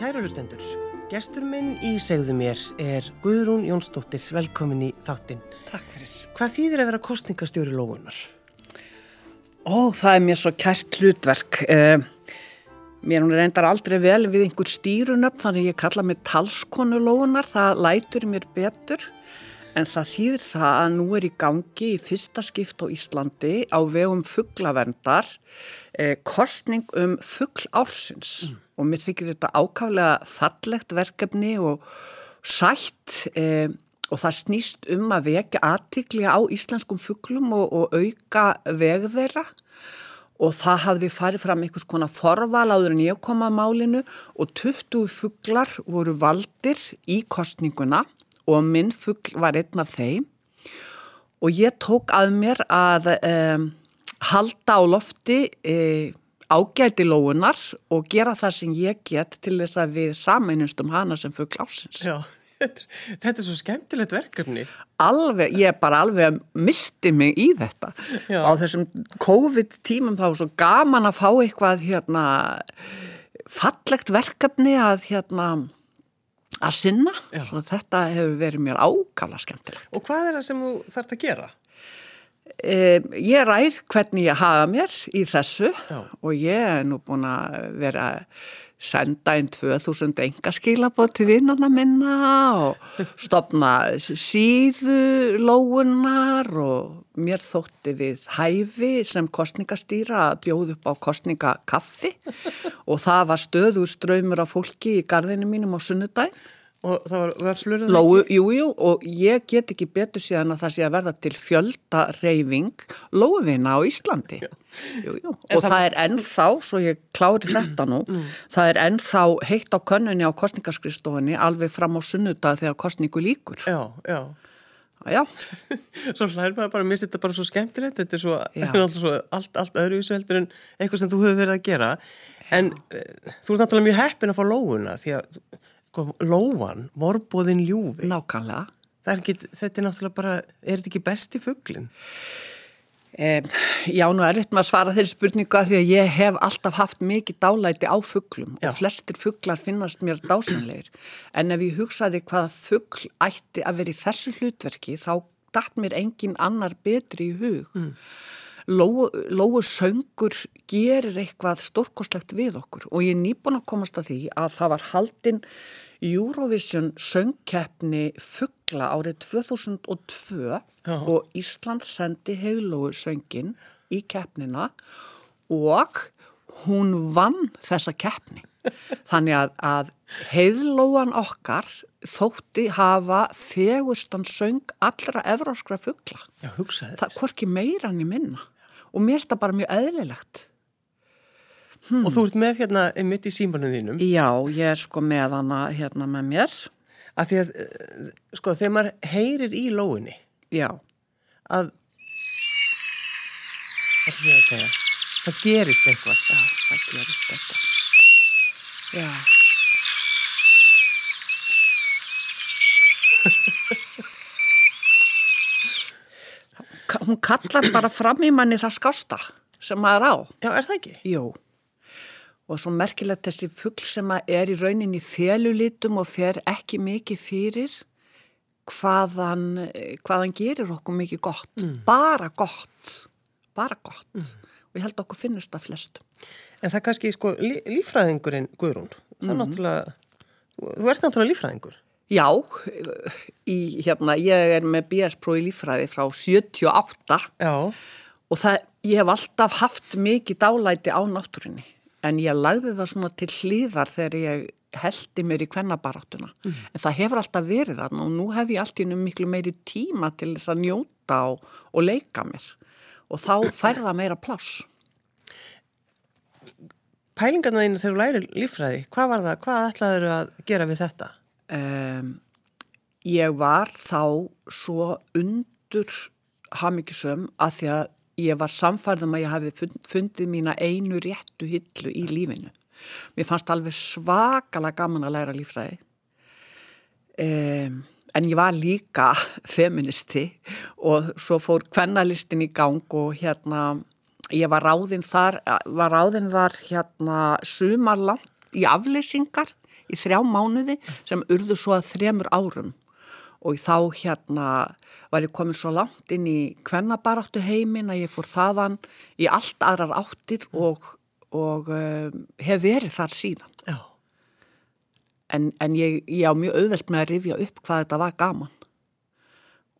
Kæru hlustendur, gestur minn í segðu mér er Guðrún Jónsdóttir, velkomin í þáttinn. Takk fyrir. Hvað þýðir að vera kostningastjóri lóunar? Ó, það er mér svo kært hlutverk. Eh, mér hún reyndar aldrei vel við einhver stýrunöfn, þannig ég kalla mig talskonu lóunar, það lætur mér betur. En það þýðir það að nú er í gangi í fyrsta skipt á Íslandi á vegum fugglaverndar eh, kostning um fuggl ársins mm. Og mér þykir þetta ákaflega fallegt verkefni og sætt eh, og það snýst um að vekja aðtikli á íslenskum fugglum og, og auka veg þeirra. Og það hafði farið fram einhvers konar forval áður en ég kom að málinu og 20 fugglar voru valdir í kostninguna og minn fuggl var einn af þeim. Og ég tók að mér að um, halda á lofti um, ágæti lóunar og gera það sem ég get til þess að við sameinumstum hana sem fuggl ásins. Já, þetta, þetta er svo skemmtilegt verkefni. Alveg, ég bara alveg misti mig í þetta. Já. Á þessum COVID tímum þá var svo gaman að fá eitthvað hérna fallegt verkefni að hérna að sinna, svo þetta hefur verið mér ákala skemmtilegt. Og hvað er það sem þú þarfst að gera? E, ég ræð hvernig ég hafa mér í þessu Já. og ég er nú búin að vera senda einn 2000 engaskilabót til vinnarna minna og stopna síðu lóunar og mér þótti við hæfi sem kostningastýra að bjóð upp á kostningakaffi og það var stöðu ströymur af fólki í gardinu mínum á sunnudagin Og það var verðslurinn? Lóu, jú, jú, og ég get ekki betur síðan að það sé að verða til fjöldareyfing lófina á Íslandi. Jú, jú, og það, það er ennþá, svo ég klári þetta nú, mm. það er ennþá heitt á könnunni á kostningaskristofunni alveg fram á sunnudag þegar kostningu líkur. Já, já. Já. svo hlæður maður bara að mista þetta bara svo skemmtilegt, þetta er svo, svo allt, allt öðruvísu heldur en eitthvað sem þú hefur verið að gera. En já. Eh, þú er náttúrulega mjög heppin að fá lóuna því að lóan, vorbóðin ljúfi. Nákvæmlega. Ekki, þetta er náttúrulega bara, er þetta ekki besti fugglin? Eh, já, nú er þetta með að svara þeirri spurninga því að ég hef alltaf haft mikið dálæti á fugglum og flestir fugglar finnast mér dásanleir. En ef ég hugsaði hvaða fuggl ætti að vera í þessu hlutverki, þá dætt mér engin annar betri í hug. Mm. Lóu söngur gerir eitthvað stórkoslegt við okkur og ég er nýbúin að komast að því að það var haldinn Eurovision söngkeppni fuggla árið 2002 Já. og Ísland sendi heilóu söngin í keppnina og hún vann þessa keppni. Þannig að, að heiðlóan okkar þótti hafa fegustan söng allra evróskra fuggla. Já, hugsaði þetta. Hvorki meira en ég minna og mér það bara mjög eðlilegt. Hmm. Og þú ert með hérna mitt í símanum þínum? Já, ég er sko með hana hérna með mér. Af því að, eh, sko, þegar maður heyrir í lóinni. Já. Að, það, það gerist eitthvað. Já, það gerist eitthvað. Já. Hún kallar bara fram í manni það skásta sem maður á. Já, er það ekki? Jú og svo merkilegt þessi fuggl sem er í rauninni félulitum og fer ekki mikið fyrir hvaðan, hvaðan gerir okkur mikið gott, mm. bara gott, bara gott mm. og ég held að okkur finnist það flestum. En það er kannski sko lí, lífræðingurinn Guðrún, það er mm. náttúrulega, þú ert náttúrulega lífræðingur. Já, í, hérna, ég er með BS-pró í lífræði frá 78 Já. og það, ég hef alltaf haft mikið dálæti á náttúrinni en ég lagði það svona til hlýðar þegar ég heldi mér í kvennabaráttuna mm. en það hefur alltaf verið þarna og nú hef ég alltaf miklu meiri tíma til þess að njóta og, og leika mér og þá færða meira pláss Pælingarna þínu þegar þú læri lífræði, hvað var það? Hvað ætlaður að gera við þetta? Um, ég var þá svo undur hafmyggisum að því að ég var samfærðum að ég hafi fundið mína einu réttu hillu í lífinu. Mér fannst alveg svakalega gaman að læra lífræði. Um, en ég var líka feministi og svo fór kvennalistin í gang og hérna, ég var ráðinn þar, var ráðinn þar hérna sumarlangt í afleysingar í þrjá mánuði sem urðu svo að þremur árum og þá hérna var ég komin svo langt inn í kvennabaráttu heimin að ég fór þaðan í allt aðrar áttir og, og uh, hef verið þar síðan. Já. En, en ég, ég á mjög auðvelt með að rifja upp hvað þetta var gaman.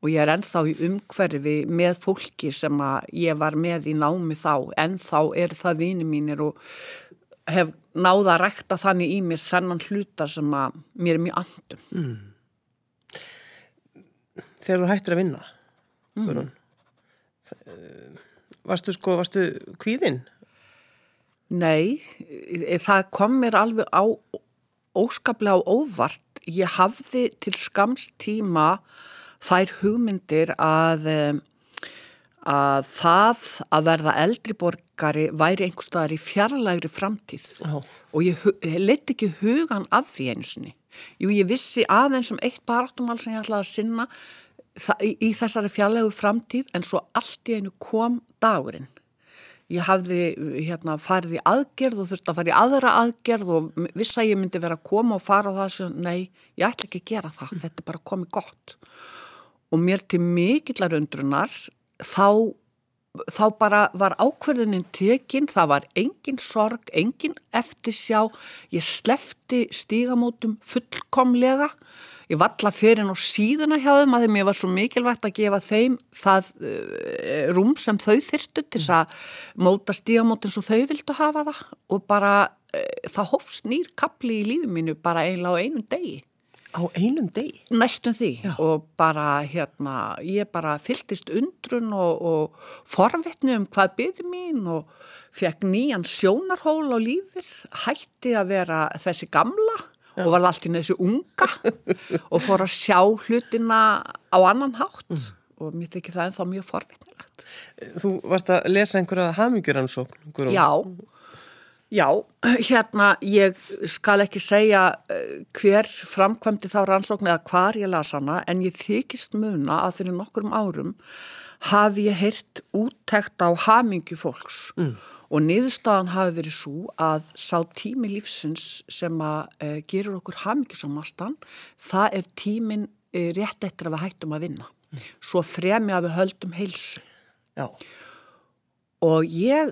Og ég er ennþá í umhverfi með fólki sem að ég var með í námi þá. Ennþá er það vini mínir og hef náða að rekta þannig í mér þennan hluta sem að mér er mjög andum. Mm þegar þú hættir að vinna mm. varstu sko varstu kvíðinn? Nei það kom mér alveg á óskaplega á óvart ég hafði til skamstíma þær hugmyndir að að það að verða eldriborgari væri einhverstaðar í fjarlægri framtíð oh. og ég, ég leti ekki hugan af því einsinni. Jú, ég vissi aðeins um eitt baráttumál sem ég ætlaði að sinna í, í þessari fjarlægu framtíð en svo allt í einu kom dagurinn. Ég hafði hérna, farið í aðgerð og þurfti að fara í aðra aðgerð og viss að ég myndi vera að koma og fara og það sem, nei, ég ætla ekki að gera það, þetta er bara komið gott. Og mér til mikillar undrunar, þá, þá bara var ákverðinin tekinn, það var engin sorg, engin eftirsjá, ég slefti stígamótum fullkomlega. Og ég valla fyrir ná síðuna hjá þeim að þeim ég var svo mikilvægt að gefa þeim það uh, rúm sem þau þyrstu til þess að móta stígamótin sem þau vildu hafa það. Og bara uh, það hófs nýr kapli í lífið mínu bara einlega á einum degi. Á einum degi? Næstum því Já. og bara hérna ég bara fylltist undrun og, og forvetni um hvað byrði mín og fekk nýjan sjónarhól á lífið, hætti að vera þessi gamla Já. og var allt í þessu unga og fór að sjá hlutina á annan hátt mm. og mér tekið það ennþá mjög forvittnilegt. Þú varst að lesa einhverja haminguransókn? Já, já, hérna ég skal ekki segja eh, hver framkvæmdi þá rannsókn eða hvar ég las hana en ég þykist muna að fyrir nokkurum árum hafi ég heyrt úttekt á hamingu fólks mm og niðurstaðan hafi verið svo að sá tími lífsins sem að e, gerur okkur hafmyggisamastan, það er tímin e, rétt eftir að við hættum að vinna. Mm. Svo fremi að við höldum heilsu. Já. Og ég,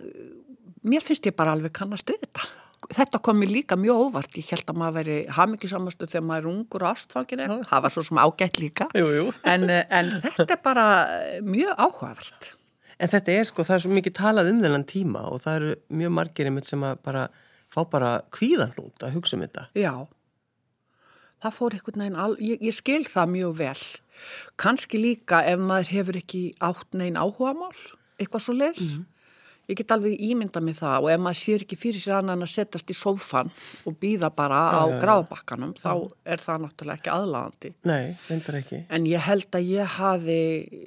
mér finnst ég bara alveg kannast við þetta. Þetta kom mér líka mjög óvart. Ég held að maður veri hafmyggisamastu þegar maður er ungur ástfangin. Það var svo sem ágætt líka. Jú, jú. En, en þetta er bara mjög áhugavert. En þetta er sko, það er svo mikið talað um þennan tíma og það eru mjög margir einmitt sem að bara fá bara kvíðanlút að hugsa um þetta. Já, það fór einhvern veginn, al... ég, ég skil það mjög vel. Kanski líka ef maður hefur ekki átt neginn áhuga mál, eitthvað svo les. Mm -hmm. Ég get alveg ímynda með það og ef maður sér ekki fyrir sér annan að setjast í sófan og býða bara á ja, gráðbakkanum ja. þá er það náttúrulega ekki aðlagandi. Nei, reyndar ekki. En ég held að ég hafi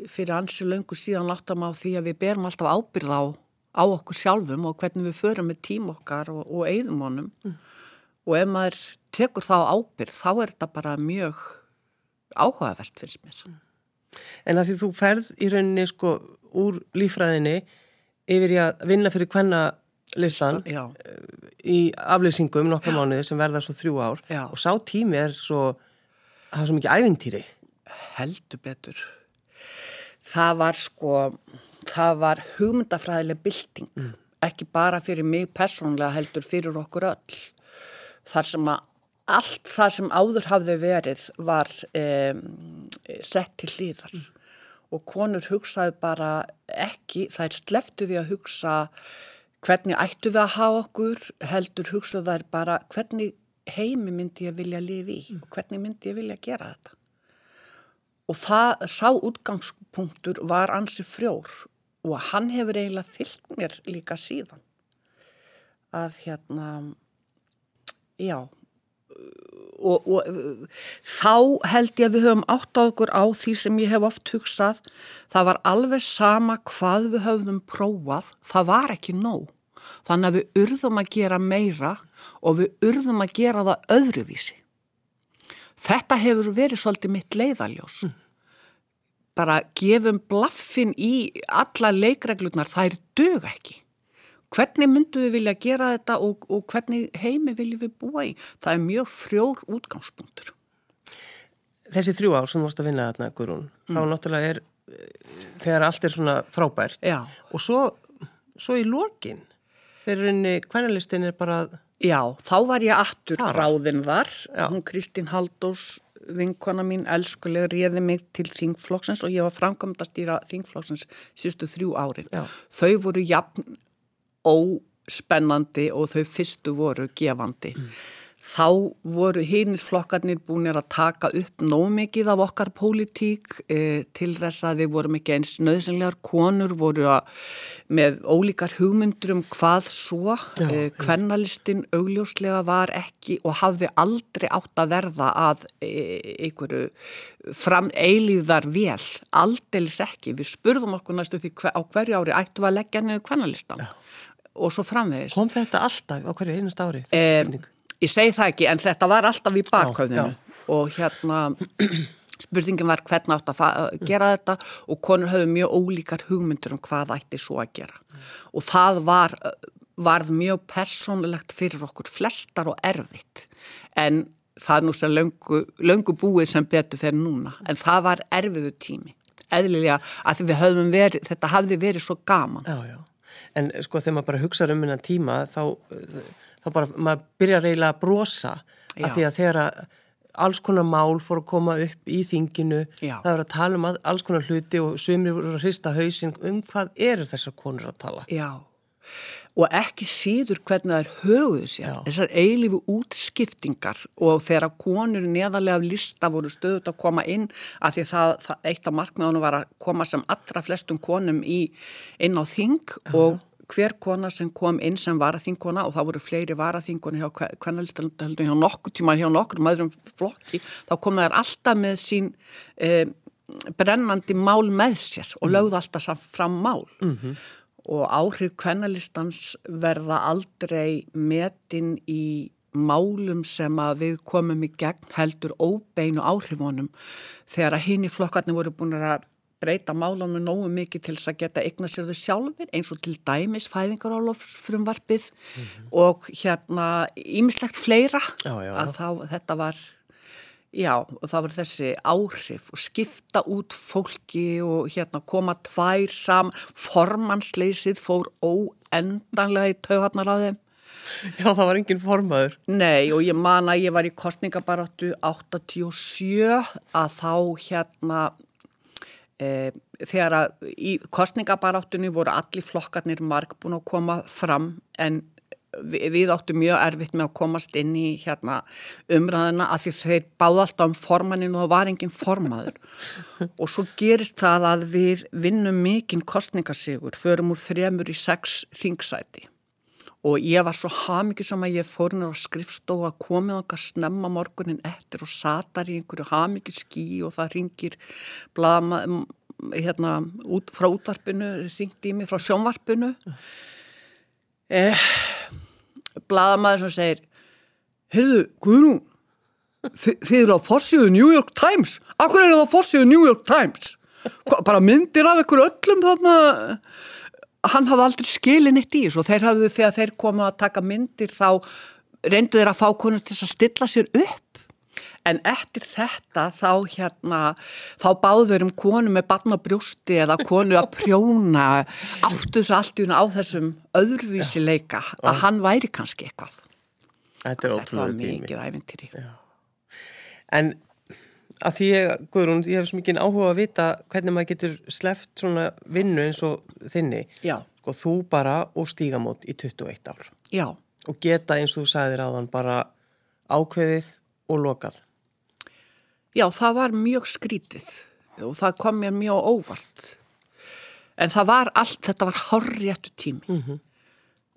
fyrir ansi löngu síðan látt að má því að við berum alltaf ábyrð á, á okkur sjálfum og hvernig við förum með tím okkar og, og eigðum honum mm. og ef maður tekur þá ábyrð þá er þetta bara mjög áhugavert fyrst mér. Mm. En að því þú ferð í rauninni sko úr lífræðinni yfir í að vinna fyrir hvenna listan Já. í afleysingum nokkar mánuði sem verða svo þrjú ár. Já. og sá tími er svo það er svo mikið ævintýri. Heldur betur. Það var sko það var hugmyndafræðileg bylting. Mm. ekki bara fyrir mig persónlega heldur fyrir okkur öll. Þar sem að allt það sem áður hafði verið var um, sett til hlýðar mm og konur hugsaði bara ekki, er sleftu því að hugsa hvernig ættu við að hafa okkur, heldur hugsaði þær bara hvernig heimi myndi ég vilja lifi í og hvernig myndi ég vilja gera þetta. Og það, sá útgangspunktur var ansi frjór og hann hefur eiginlega fyllt mér líka síðan. Að hérna, já, og, og þá held ég að við höfum átt á okkur á því sem ég hef oft hugsað. Það var alveg sama hvað við höfðum prófað, það var ekki nóg. Þannig að við urðum að gera meira og við urðum að gera það öðruvísi. Þetta hefur verið svolítið mitt leiðaljós mm. bara gefum blaffin í alla leikreglurnar, það er dög ekki hvernig myndu við vilja gera þetta og, og hvernig heimi viljum við búa í? Það er mjög frjór útgangspunktur. Þessi þrjú ár sem þú varst að vinna þarna, Guðrún, mm. þá náttúrulega er þegar allt er svona frábært Já. og svo, svo í lokin þegar henni kvænalistin er bara Já, þá var ég aftur ráðin þar, Já. hún Kristín Haldós vinkona mín elskulega réði mig til þingflokksins og ég var framkvæmdastýra þingflokksins síðustu þrjú árin. Já. Þau voru jafn óspennandi og þau fyrstu voru gefandi. Þá voru hinnir flokkarnir búinir að taka upp nóg mikið af okkar pólitík e, til þess að við vorum ekki eins nöðsynlegar konur, voru að, með ólíkar hugmyndur um hvað svo. E, kvennalistin augljóslega var ekki og hafði aldrei átt að verða að e, einhverju fram eilíðar vel, aldeilis ekki. Við spurðum okkur næstu því hver, á hverju ári ættum við að leggja niður kvennalistan og svo framvegist. kom þetta alltaf á hverju einast ári Eh, ég segi það ekki, en þetta var alltaf í bakhauðinu og hérna spurningin var hvernig átt að gera þetta og konur höfðu mjög ólíkar hugmyndur um hvað ætti svo að gera. Og það var varð mjög persónulegt fyrir okkur flestar og erfitt. En það er nú sem löngu, löngu búið sem betur fyrir núna. En það var erfiðu tími. Eðlilega að við höfum verið, þetta hafði verið svo gaman. Já, já. En sko þegar maður bara hugsa um hennan tíma þá, þá bara maður byrjar eiginlega að brosa Já. af því að þegar að alls konar mál fór að koma upp í þinginu Já. það voru að tala um alls konar hluti og sumir voru að hrista hausinn um hvað eru þessar konur að tala. Já, og ekki síður hvernig það er höguðu sér, Já. þessar eilífu útskiptingar og þegar konur neðarlega af lista voru stöðut að koma inn að því það, það eitt af markmiðunum var að koma sem allra flestum konum í, inn á þing og hver kona sem kom inn sem varaþingkona og það voru fleiri varaþingkona hjá kvennalistöldum hjá nokkur tíma hjá nokkur öðrum flokki, þá kom það alltaf með sín eh, brennandi mál með sér og lögðu alltaf fram mál og áhrif kvennalistans verða aldrei metin í málum sem að við komum í gegn heldur óbeinu áhrifunum þegar að hinn í flokkarnir voru búin að breyta málunum nógu mikið til þess að geta eigna sér þau sjálfur eins og til dæmis fæðingarálofsfrumvarpið og hérna ímislegt fleira já, já. að þá þetta var Já, og það voru þessi áhrif og skipta út fólki og hérna koma tvær sam, formansleysið fór óendanlega í taugarnar á þeim. Já, það var engin formaður. Nei, og ég man að ég var í kostningabaráttu 87 að þá hérna e, þegar að í kostningabaráttunni voru allir flokkarnir marg búin að koma fram en við, áttum mjög erfitt með að komast inn í hérna umræðina að því þeir báða alltaf um formannin og það var engin formaður. Og svo gerist það að við vinnum mikinn kostningasígur, förum úr þremur í sex þingsæti. Og ég var svo hamikið sem að ég fór nýra á skrifstofu að komið okkar snemma morgunin eftir og satar í einhverju hamikið skí og það ringir blama, hérna, út, frá útvarpinu, ringdi í mig frá sjónvarpinu. Eh, bladamaður sem segir heyrðu, Guðrún þi, þið eru á forsíðu New York Times. Akkur eru það á forsíðu New York Times? Hva, bara myndir af ykkur öllum þarna hann hafði aldrei skilin eitt í þessu og þeir hafðu þegar þeir komu að taka myndir þá reyndu þeir að fá konur til að stilla sér upp en eftir þetta þá hérna þá báður um konu með barn á brjósti eða konu að prjóna áttu þessu allt í hún á þessum öðruvísi leika að hann væri kannski eitthvað Þetta er þetta var ótrúlega tími. mikið æfintýri En að því ég, Guðrún, ég hef svo mikið áhuga að vita hvernig maður getur sleft svona vinnu eins og þinni. Já. Og þú bara og stígamót í 21 ár. já, Og geta eins og þú sagðir áðan bara ákveðið og lokað. Já, það var mjög skrítið og það kom mér mjög óvart. En það var allt, þetta var hárréttu tími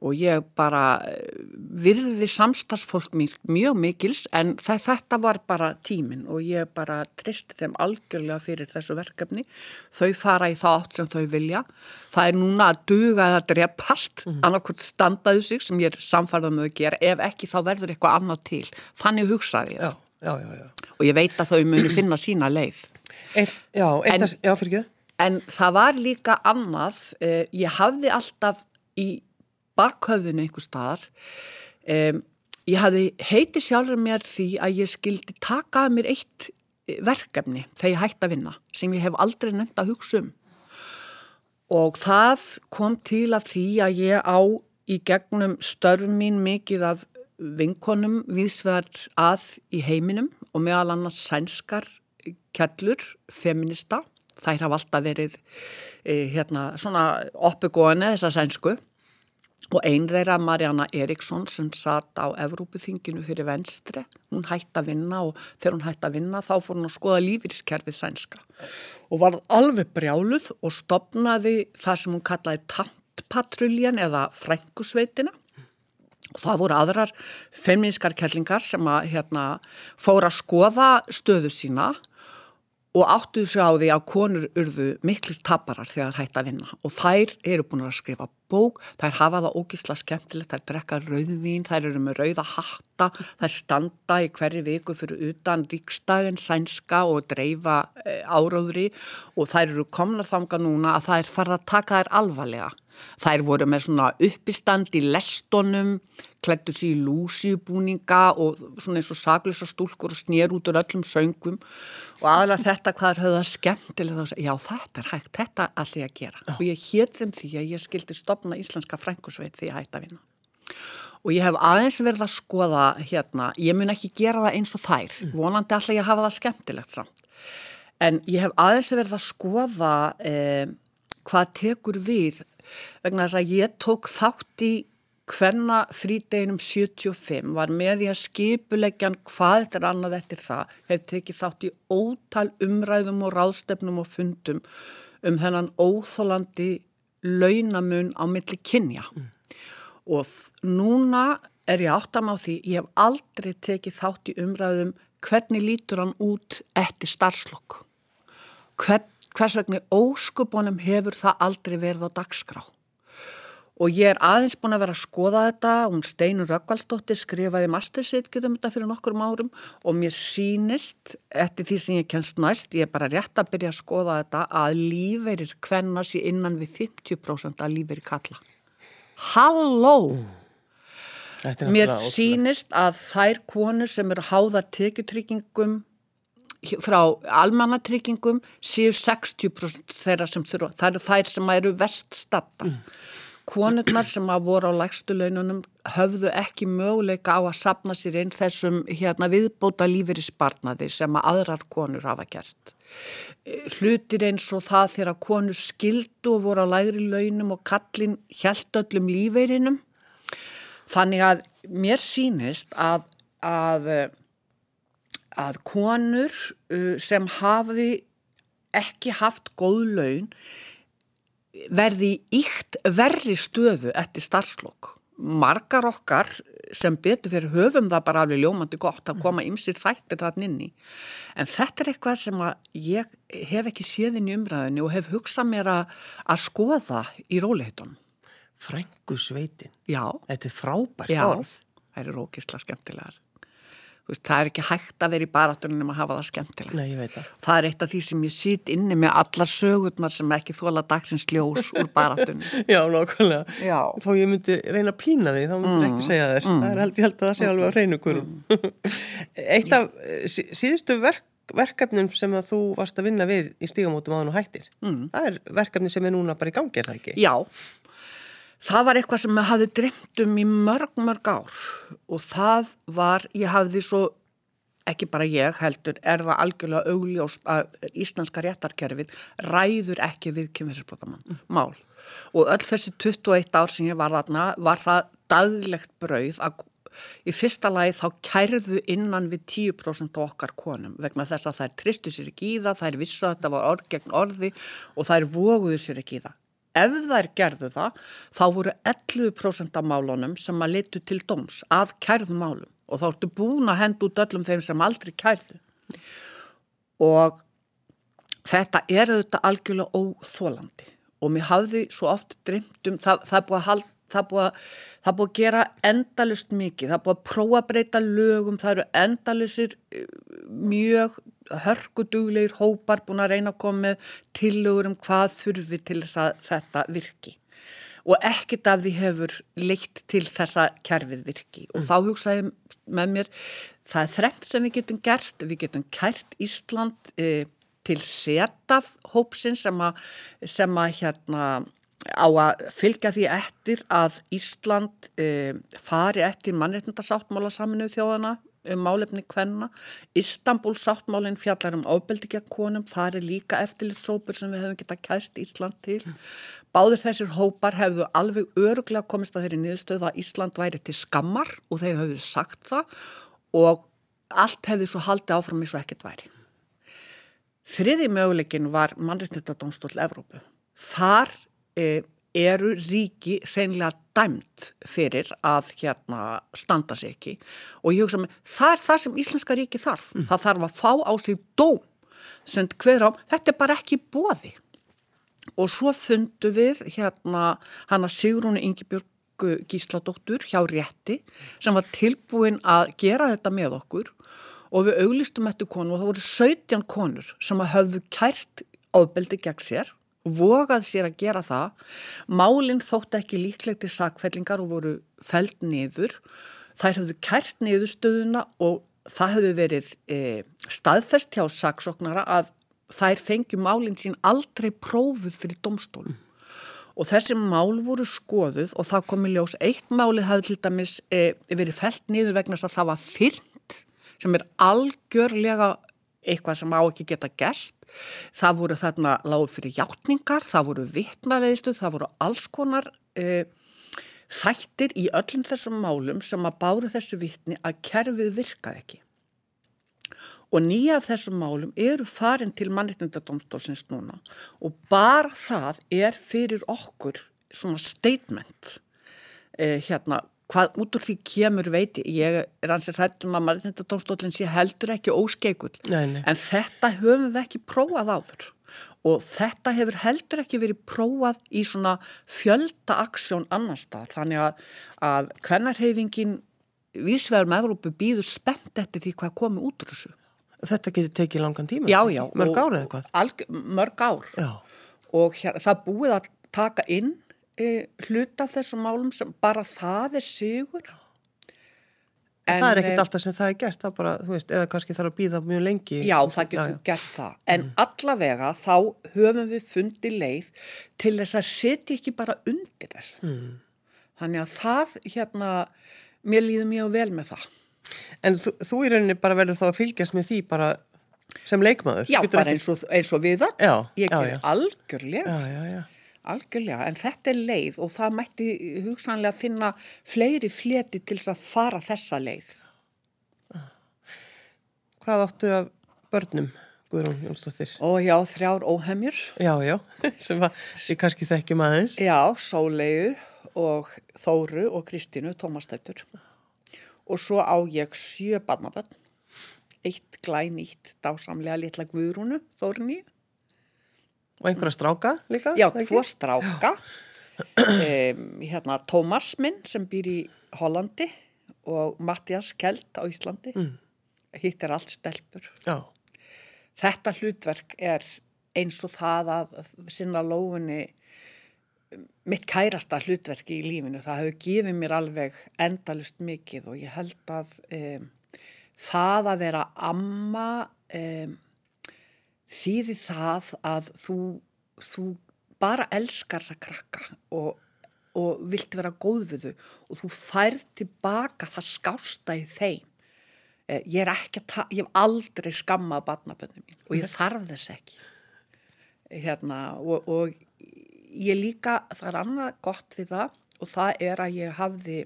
og ég bara eh, virði samstagsfólk mér mjög mikils en þetta var bara tímin og ég bara tristi þeim algjörlega fyrir þessu verkefni. Þau fara í það átt sem þau vilja. Það er núna að duga eða drepast, mm. annarkvæmt standaðu sig sem ég er samfærðað með að gera. Ef ekki þá verður eitthvað annað til. Þannig hugsaði ég Já, já, já, og ég veit að þau muni finna sína leið. Ein, já, En- að, já, fyrir ekki. En það var líka annað, eh, ég hafði alltaf í bakhöfðinu einhver staðar. Um, ég hafði heiti sjálfur mér því að ég skildi taka mér eitt verkefni þegar ég hætti að vinna sem ég hef aldrei nefnt að hugsa um. Og það kom til að því að ég á í gegnum störfum mín mikið af vinkonum viðsverð að í heiminum og meðal annars sænskar kellur, feminista. Þær hafa alltaf verið eh, hérna, svona oppegóðinu þessa sænsku. Og einn þeirra Marjana Eriksson sem satt á Evrópuþinginu fyrir venstri, hún hætti að vinna og þegar hún hætti að vinna þá fór hún að skoða lífyrískerfið sænska. Og var alveg brjáluð og stopnaði það sem hún kallaði tantpatruljan eða frengusveitina og það voru aðrar feminskar kellingar sem að hérna, fóra að skoða stöðu sína og áttuðu sig á því að konur urðu miklu taparar þegar þær hætti að vinna. Og þær eru búin að skrifa bók, þær hafa það ógísla skemmtilegt, þær drekka rauðvín, þær eru með rauða hatta, þær standa í hverju viku fyrir utan ríkstagin, sænska og dreifa e, áráðri og þær eru komna þanga núna að það er farið að taka þær alvarlega. Þær voru með svona uppistand í lestonum, klættu sér í lúsibúninga og svona eins og saglisa stúlkur og snýr út úr öllum söngum og aðalega þetta hvað er höfðað skemmtilega að já þetta er hægt, þetta er allir að gera já. og ég hétt þeim því að ég skildi stopna Íslenska Frænkusveit því að hætta að vinna og ég hef aðeins verið að skoða hérna, ég mun ekki gera það eins og þær, mm. vonandi alltaf ég hafa það skemmtilegt samt en ég hef aðeins verið að skoða eh, hvað tekur við vegna þess að ég tók þátt í hvenna frídeginum 75 var með því að skipuleggjan hvað þetta er annað eftir það hefði tekið þátt í ótal umræðum og ráðstefnum og fundum um þennan óþólandi launamun á milli kynja. Mm. og núna er ég áttam á því ég hef aldrei tekið þátt í umræðum hvernig lítur hann út eftir starfslokk? Hvern, hvers vegna óskupunum hefur það aldrei verið á dagskrá Og ég er aðeins búin að vera að skoða þetta, hún Steinur Rökkvalstóttir skrifaði mastersitgjum um þetta fyrir nokkur árum og mér sínist, eftir því sem ég kennst næst, ég er bara rétt að byrja að skoða þetta, að lífeyrir kvenna sér innan við 50% að lífeyrir kalla. Halló! Mm. Mér sínist að þær konur sem eru háðar tekjutryggingum frá almannatryggingum séu 60% þeirra sem þurfa, það eru þær sem eru veststatta. Mm konurnar sem að voru á lægstu laununum höfðu ekki möguleika á að sapna sér inn þessum hérna, viðbóta lífeyrisbarnaði sem að aðrar konur hafa gert. Hlutir eins og það þegar konur skildu og voru á lægri launum og kallin hjælt öllum lífeyrinum. Þannig að mér sínist að, að, að konur uh, sem hafi ekki haft góð laun verði íkt verri stöðu eftir starfslokk. Margar okkar sem betur fyrir höfum það bara alveg ljómandi gott að koma ymsir þættir þarna inn í. En þetta er eitthvað sem ég hef ekki séðin í umræðinu og hef hugsað mér að, að skoða í róleitunum. Frængu sveitin? Já. Þetta er frábært. Já, það eru rókisla skemmtilegar. Veist, það er ekki hægt að vera í barátunum að hafa það skemmtilegt. Nei, ég veit það. Það er eitt af því sem ég sýt inni með allar sögurnar sem ekki þóla dagsins ljós úr barátunum. Já, nákvæmlega. Já. Þá ég myndi reyna að pína því, þá myndi ég mm. ekki segja þér. Mm. Það er held ég held að það sé alveg á reynu hverjum. Mm. eitt af eh, síðustu verk, verkefnum sem að þú varst að vinna við í stígamótum áðan og hættir, mm. það er verkefni sem er núna bara í gangi, er það ekki? Já, það var eitthvað sem ég hafði dremt um í mörg, mörg ár og það var, ég hafði svo, ekki bara ég heldur, er það algjörlega augljóst að íslenska réttarkerfið ræður ekki við kynferðisbrotamann, mm. mál. Og öll þessi 21 ár sem ég var þarna var það daglegt brauð að í fyrsta lagi þá kærðu innan við 10% okkar konum vegna þess að þær tristu sér ekki í það, þær vissu að þetta var orð gegn orði og þær voguðu sér ekki í það ef þær gerðu það, þá voru 11% af málunum sem að letu til doms af kærðum málum. Og þá ertu búin að henda út öllum þeim sem aldrei kærðu. Og þetta er auðvitað algjörlega óþólandi og mér hafði svo oft drimt um, það, það er búið að halda það er búið, búið að gera endalust mikið, það er búið að prófa að breyta lögum, það eru endalusir eh, mjög hörkudugleir hópar búin að reyna að koma með tillögur um hvað þurfi til þess að þetta virki. og ekkit af því hefur leitt til þessa kerfið virki. Og þá hugsaði með mér það er þrengt sem við getum gert. Við getum kært Ísland e, til setaf hópsin sem að, sem að hérna á að fylgja því eftir að Ísland e, fari eftir mannreitnundasáttmála saminu þjóðana um málefni kvenna. Istanbul sáttmálinn fjallar um ábeldi gegn konum, það er líka eftirlitsópur sem við hefum getað kæst Ísland til. Báður þessir hópar hefðu alveg öruglega komist að þeirri niðurstöðu að Ísland væri til skammar og þeir hefðu sagt það og allt hefði svo haldið áfram eins og ekkert væri. Þriði möguleikin var mannreitnundadónstól Evrópu. Þar e, eru ríki hreinlega dæmt fyrir að hérna standa sig ekki. Og ég hugsa með það er það sem Íslenska ríki þarf. Mm. það þarf að fá á sig dóm sem hver á, þetta er bara ekki bóði og svo fundu við hérna hana Sigrúni Ingebjörg Gísladóttur hjá Rétti sem var tilbúin að gera þetta með okkur. Og við auglistum eftir konu og það voru 17 konur sem hafðu kært ábeldi gegn sér vogað sér að gera það. Málinn þótt ekki líklegt til sakfellingar og voru feld niður. Þær hafðu kært niðurstöðuna og það hafðu verið e, staðfest hjá saksóknara að þær fengi málinn sín aldrei prófuð fyrir domstólum. Og þessi mál voru skoðuð og það komi ljós. Eitt málið hafði til dæmis e, verið felt niður vegna þess að það var fyrnt sem er algjörlega eitthvað sem á ekki geta gest. Það voru þarna lágur fyrir hjáttningar, það voru vittnareiðstu, það voru alls konar e, þættir í öllum þessum málum sem að báru þessu vittni að kerfið virkað ekki. Og nýja af þessum málum eru farin til mannitnendadómstólsins núna og bara það er fyrir okkur svona statement eh, hérna hvað út úr því kemur veit ég er ansið hrættum að mannreitindadómstólinn sé heldur ekki óskeikull en þetta höfum við ekki prófað áður og þetta hefur heldur ekki verið prófað í svona fjölda aksjón annar stað þannig að, að hvernarheyfingin vísvegar með Európu býður spennt eftir því hvað komið út úr þessu Þetta getur tekið langan tíma? Já, já. Mörg ár eða hvað? Mörg ár já. og hér, það búið að taka inn e, hluta þessum málum sem bara það er sigur. En, Það er ekkert alltaf sem það er gert það bara, þú veist, eða kannski þarf að býða mjög lengi. Já, það getur já, já. gert það. En mm. allavega þá höfum við fundið leið til þess að setja ekki bara undir þess mm. þannig að það hérna mér líður mjög vel með það. En þú, þú í rauninni bara verður þá að fylgjast með því bara sem leikmaður Já, bara eins og, eins og við það ég ger algjörlega. Já, já, já Algjörlega, en þetta er leið og það mætti hugsanlega finna fleiri fleti til að fara þessa leið. Hvað áttu af börnum, Guðrún Jónsdóttir? Ó já, þrjár óhemjur. Já, já, sem við kannski þekkjum aðeins. Já, Sólegu og Þóru og Kristínu, Tómastættur. Og svo á ég sjö barnabönn, eitt glænýtt dásamlega litla Guðrúnu, Þórunni Og einhverja stráka líka? Já, tvo stráka. Um, hérna Tómas minn sem býr í Hollandi og Mattias Kjeld á Íslandi. Mm. Hitt er allt stelpur. Já. Þetta hlutverk er eins og það að sinna lófunni mitt kærasta hlutverki í lífinu. Það hefur gefið mér alveg endalust mikið og ég held að um, það að vera amma um, þýði það að þú, þú bara elskar þess að krakka og, og vilt vera góð við þau og þú færð tilbaka það skásta í þeim. Eh, ég er ekki að, ég hef aldrei skammað barnaböndum mín og ég þarf þess ekki. Hérna, og, og ég líka, það er annað gott við það og það er að ég hafði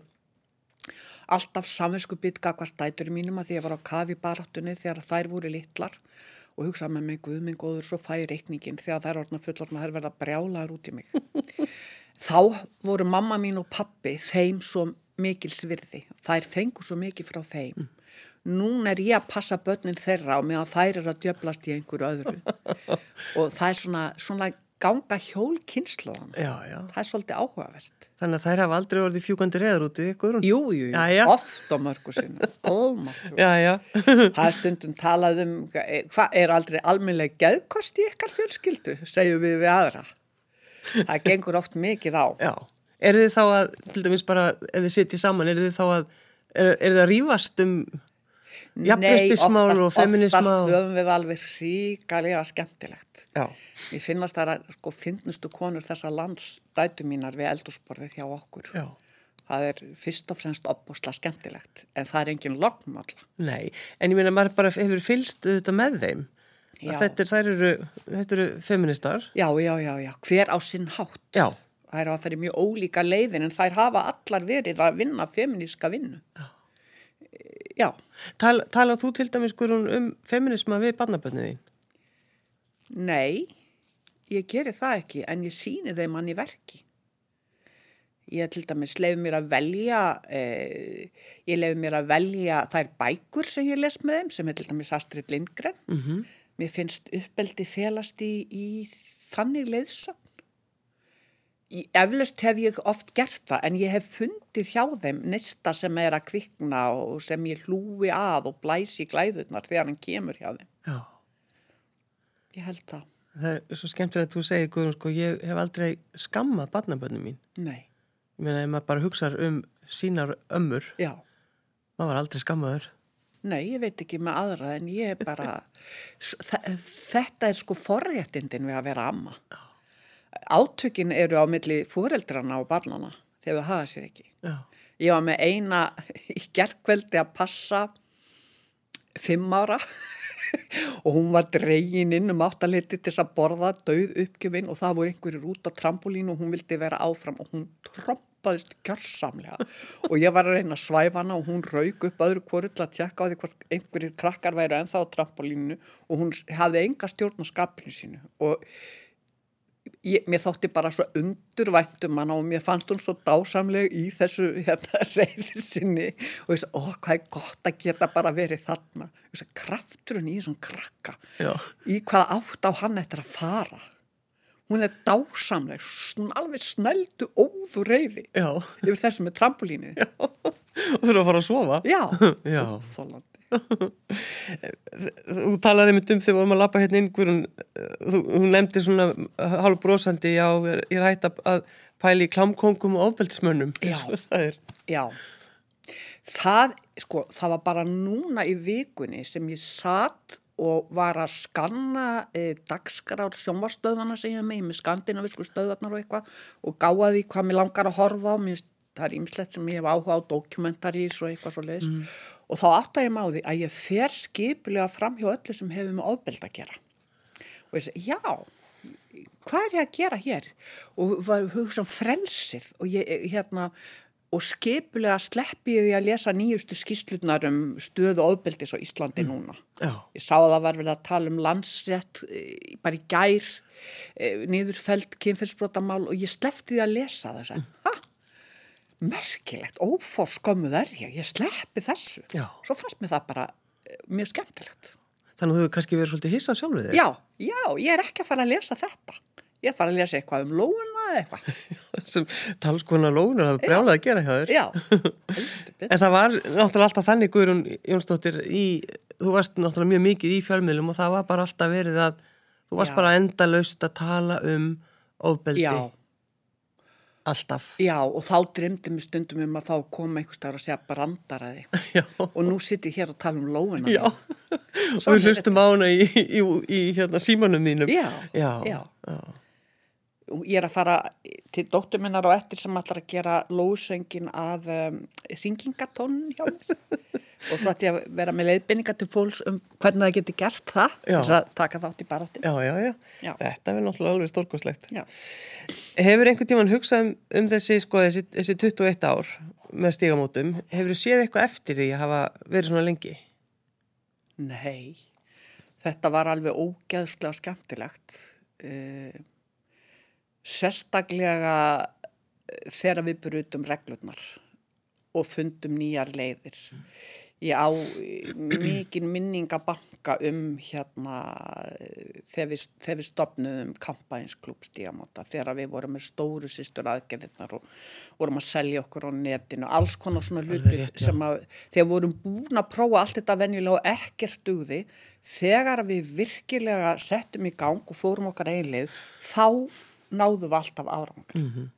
alltaf hvert dætur mínum að því að ég var á kafi baráttunni þegar þær voru litlar og hugsa með mig, guð minn góður, svo fæ reikningin þegar það er orðna fullorna, það er verið að brjálaður út í mig. Þá voru mamma mín og pappi þeim svo mikil svirði, þær fengu svo mikið frá þeim. Mm. Nún er ég að passa börnin þeirra og meðan þær eru að djöblast í einhverju öðru og það er svona, svona ganga hjól kynnslóðan það er svolítið áhugavert. Þannig að þær hafa aldrei orðið fjúkandi reður út í ykkur Jú, jú, oft á mörgu sinna Það er stundum talað um hvað er aldrei alminlega geðkost í ykkar fjölskyldu segjum við við aðra? Það gengur oft mikið á. Já, Er þið þá að, til dæmis bara, ef þið sitjið saman, er þið þá að, er, er þið að rífast um jafnbryttismál og feminismál? Oftast höfum við alveg ríkalega skemmtilegt. Já. Ég finnast það að, sko, finnustu konur þessa lands dætu mínar við eldursporðið hjá okkur. Já. Það er fyrst og fremst opbúsla skemmtilegt, en það er engin lognmála. Nei, en ég meina, maður bara hefur fylst þetta með þeim. Þetta, er, eru, þetta eru feministar. Já, já, já, já, hver á sinn hátt. Já. Það er að fyrir mjög ólíka leiðin en þær hafa allar verið að vinna feminíska vinnu. Já. Já. Tal, talar þú til dæmis Guðrún um feminisma við barnabönniðin? Nei, ég geri það ekki en ég síni þeim hann í verki. Ég til dæmis leiði mér að velja, eh, ég leiði mér að velja þær bækur sem ég les með þeim sem er til dæmis Astrid Lindgren. Mm -hmm. Mér finnst uppbeldi felast í, í þannig leiðsögn. Eflaust hef ég oft gert það en ég hef fundið hjá þeim nesta sem er að kvikna og sem ég hlúi að og blæsi glæðurnar þegar hann kemur hjá þeim. Já. Ég held það. Það er svo skemmtilegt að þú segir, Guðrún, sko, ég hef aldrei skammað barnabönnum mín. Nei. Ég meina, ef maður bara hugsaður um sínar ömmur, Já. maður var aldrei skammaður. Nei, ég veit ekki með aðra en ég er bara, þetta er sko forréttindin við að vera amma. Já átökin eru á milli fóreldrana og barnana þegar það hafa sér ekki. Já. Ég var með eina í gerðkveldi að passa fimm ára og hún var dregin inn um áttaliti til þess að borða döð uppgjöfin og það voru einhverjir út á trampolínu og hún vildi vera áfram og hún trompaðist kjörsamlega og ég var að reyna að svæfa hana og hún raug upp öðru kvoru til að tjekka á því hvort einhverjir krakkar væru ennþá á trampolínu og hún hafði enga stjórn á skapinu sínu og Ég, mér þótti bara svo undurvæntum hann og mér fannst hún svo dásamleg í þessu hérna, reyði sinni. Og ég sagði, ó hvað er gott að geta bara verið þarna. Og sagði, krafturinn í þessum krakka Já. í hvað átt á hann eftir að fara? Hún er dásamleg sn alveg snældu óður reyði yfir þessu með trampolínu. Og eru að fara að sofa? Já, Já. Þú talaði einmitt um þegar við vorum að lappa hérna inn hún, þú, hún nefndi svona hálf brosandi já, ég er hægt að pæli í klamkongum og ofbeldismönnum Já, já. Það, sko, það var bara núna í vikunni sem ég satt og var að skanna e, dagskrár sjónvarstöðana sem ég hef með, með skandinavisku stöðarnar og eitthvað og gáði hvað mér langar að horfa á, mér, það er ýmslegt sem ég hef áhuga á dokumentarís og eitthvað svo leiðis mm og þá átta ég máði að ég fer skipulega fram hjá öllu sem hefur með ofbeld að gera. Og ég segi, já hvað er ég að gera hér? Og hugsa um frelsið. Og ég, hérna og skipulega sleppi ég að lesa nýjustu skýslutnar um stöðu ofbeldis á Íslandi mm. núna. já. ég sá að það var vel að tala um landsrétt eh, bara í gær eh, niðurfælt kynferðsbrotamál og ég sleppti því að lesa þess að, hæ merkilegt, óforskömmuð er ég, ég sleppi þessu. Já. Svo fannst mér það bara eh, mjög skemmtilegt. Þannig að þú hefur kannski verið svolítið hissað sjálfur þig? Já, já, ég er ekki að fara að lesa þetta. Ég er að fara að lesa eitthvað um lóuna eða eitthvað. Sem talskona lóuna, það er brjálað að gera hjá þér. Já. en það var náttúrulega alltaf þannig, Guðrún Jónsdóttir, í, þú varst náttúrulega mjög mikið í fjármiðlum og það var bara alltaf verið að, þú varst já. bara endalaust að tala um ofbeldi. Já Alltaf. Já og þá dremdi mér stundum um að þá koma einhver starf að segja brandaraði og nú sitt ég hér og tala um lóina. Já og við hlustum á hana í, í, í, hérna, símanum mínum. Já, já, já. já. Ég er að fara til dóttur minnar og eftir sem allar að gera lósöngin af um, ringingatónin hjá mér og svo ætti ég að vera með leiðbynninga til fólks um hvernig það getur gert það þess að taka þátt í barátti já, já, já, já, þetta er náttúrulega alveg stórkoslegt Hefur einhvern tíman hugsað um, um þessi, sko, þessi, þessi 21 ár með stígamótum, hefur þú séð eitthvað eftir því að hafa verið svona lengi? Nei. Þetta var alveg ógeðslega skemmtilegt. Uh, sérstaklega þegar við brutum reglurnar og fundum nýjar leiðir ég á mikið minningabanka um hérna þegar við, þegar við stopnum kampænsklub stígamóta þegar við vorum með stóru sýstur aðgerðirnar og vorum að selja okkur á netinu, alls konar svona hlutir rétt, sem að þegar vorum búin að prófa allt þetta venjulega og ekkert dugði þegar við virkilega settum í gang og fórum okkar einlið þá náðum við alltaf árangar mm -hmm.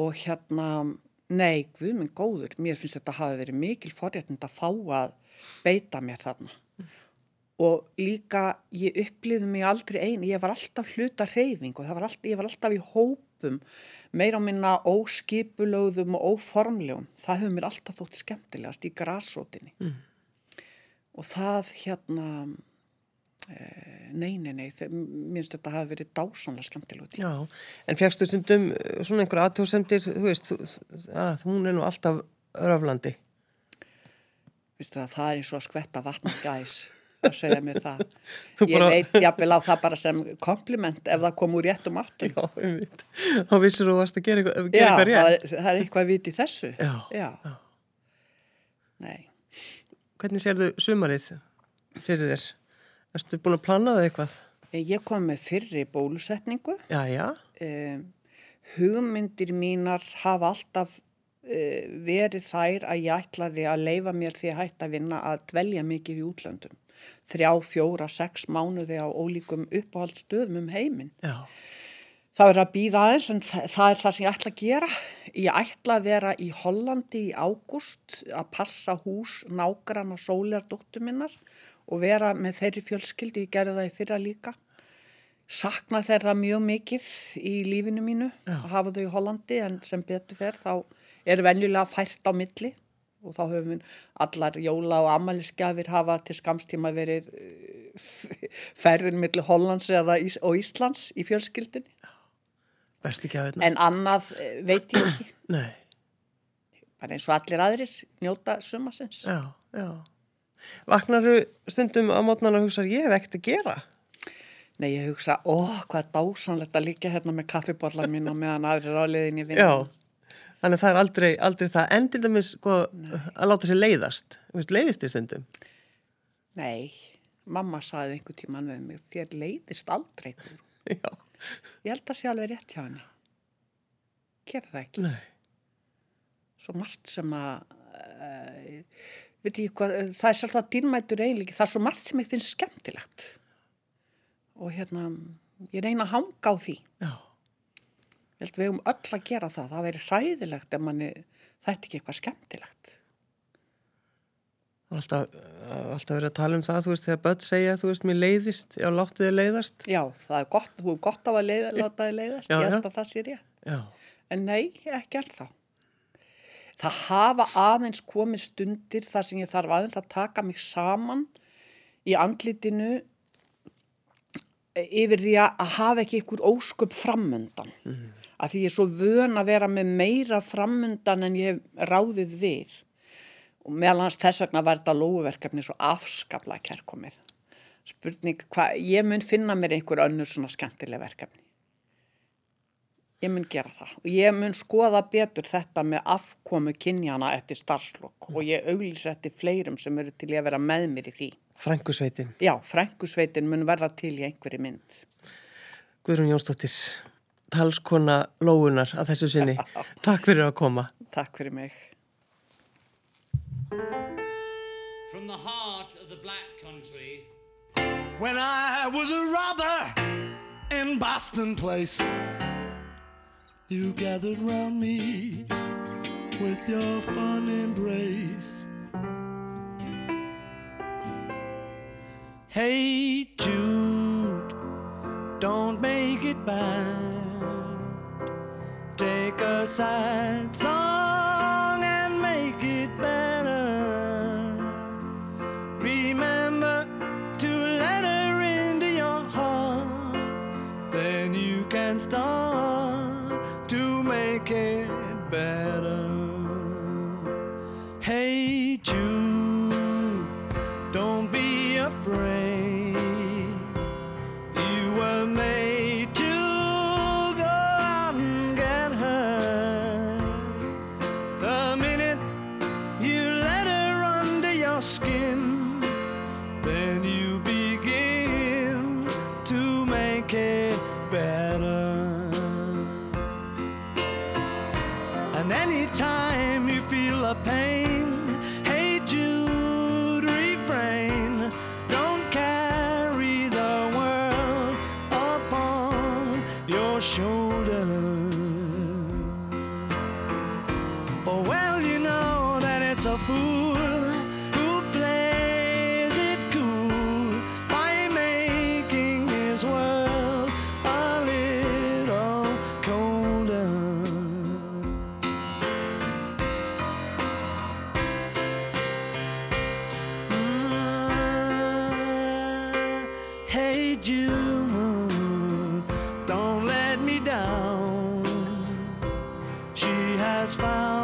og hérna, nei, guð minn góður, mér finnst þetta hafi verið mikil forréttind að fá að beita mér þarna. Og líka, ég upplýði mig aldrei einu, ég var alltaf hluta reyfing og var alltaf, ég var alltaf í hópum, meira á minna óskipulögðum og óformlegum. Það hefur mér alltaf þótt skemmtilegast í grásótinni. Mm. Og það hérna, Nei, nei, nei, mér finnst þetta að hafa verið dásanlega skemmtilegt. Já, en fjagstu stundum eh, svona einhver aðtóðsendir, þú veist, að hún er nú alltaf röflandi. Vistu það, það er eins og að skvetta vatna gæs að segja mér það. Ég bara... veit jáfnvel á það bara sem kompliment ef það kom úr réttum aftur. Já, ég veit. Þá vissur þú að það gera eitthvað, gera eitthvað rétt. Já, það er, eitthvað að viti þessu. Já. Já. Já. Nei. Hvernig sér þú sumarið fyrir þér? Erstu búin að plana það eitthvað? Eh, ég kom með fyrri bólusetningu. Já, já. Um, hugmyndir mínar hafa alltaf uh, verið þær að ég ætlaði að leifa mér því að hætta að vinna að dvelja mikið í útlöndum. Þrjá, fjóra, sex mánuði á ólíkum uppáhaldstöðum um heiminn. Já. Það er að býða aðeins en það, það er það sem ég ætla að gera. Ég ætla að vera í Hollandi í ágúst að passa hús nágrann og sóljardóttu minnar og vera með þeirri fjölskyldi, ég gerði það í fyrra líka. Sakna þeirra mjög mikið í lífinu mínu Já. að hafa þau í Hollandi en sem betur fer þá er venjulega fært á milli og þá höfum við allar jóla og amaliskjafir hafa til skamstíma verið eh, ferðin millir Hollands Ís og Íslands í fjölskyldinni en annað eh, veit ég ekki. Nei. bara eins og allir aðrir njóta sumasins Já, já Vaknaru stundum á mótnan og hugsa ég hef ekkert að gera? Nei, ég hugsa, ó, hvað dásanlegt að líka hérna með kaffiborlar mín og meðan aðrir áliðin ég vinna. Já, þannig að það er aldrei, aldrei það endil dæmis sko, að láta sér leiðast. Leiðist þér stundum? Nei, mamma saði einhver tíman við mig, þér leiðist aldrei. Já. Ég held að sé alveg rétt hjá henni. Gerð það ekki. Nei. Svo margt sem að... Uh, hvað, það er svolítið dýrmættur eiginleiki, það er svo margt sem ég finnst skemmtilegt og hérna ég reyna að hanga á því Já. ég held við hefum öll að gera það það veri hræðilegt ef manni er ekki eitthvað skemmtilegt Alltaf, alltaf verið að tala um það, þú veist, þegar börn segja, þú veist, mér leiðist, já, láttu þið leiðast. Já, það er gott, þú er gott af að leið, láta þið leiðast, já, ég held að það sé ég. Já. En nei, ekki alltaf það hafa aðeins komið stundir þar sem ég þarf aðeins að taka mig saman í andlitinu yfir því að hafa ekki ykkur ósköp framundan. Mm. að því ég er svo vön að vera með meira framundan en ég ráðið við. Og meðal hans þess vegna var þetta lóverkefni svo afskaplega kærkomið. Spurning hvað, ég mun finna mér einhver önnur svona skemmtileg verkefni Ég mun gera það og ég mun skoða betur þetta með afkomu kynjana eftir starfslokk og ég auglýsa eftir fleirum sem eru til að vera með mér í því. Frænkusveitin? Já, frænkusveitin mun verða til í einhverju mynd. Guðrún Jónsdóttir, talskona lóunar að þessu sinni. Takk fyrir að koma. Takk fyrir mig. From the heart of the black country When I was a robber in Boston Place You gathered round me with your fond embrace. Hey Jude, don't make it bad. Take a sad song better. Hey Jude, don't be afraid. Has found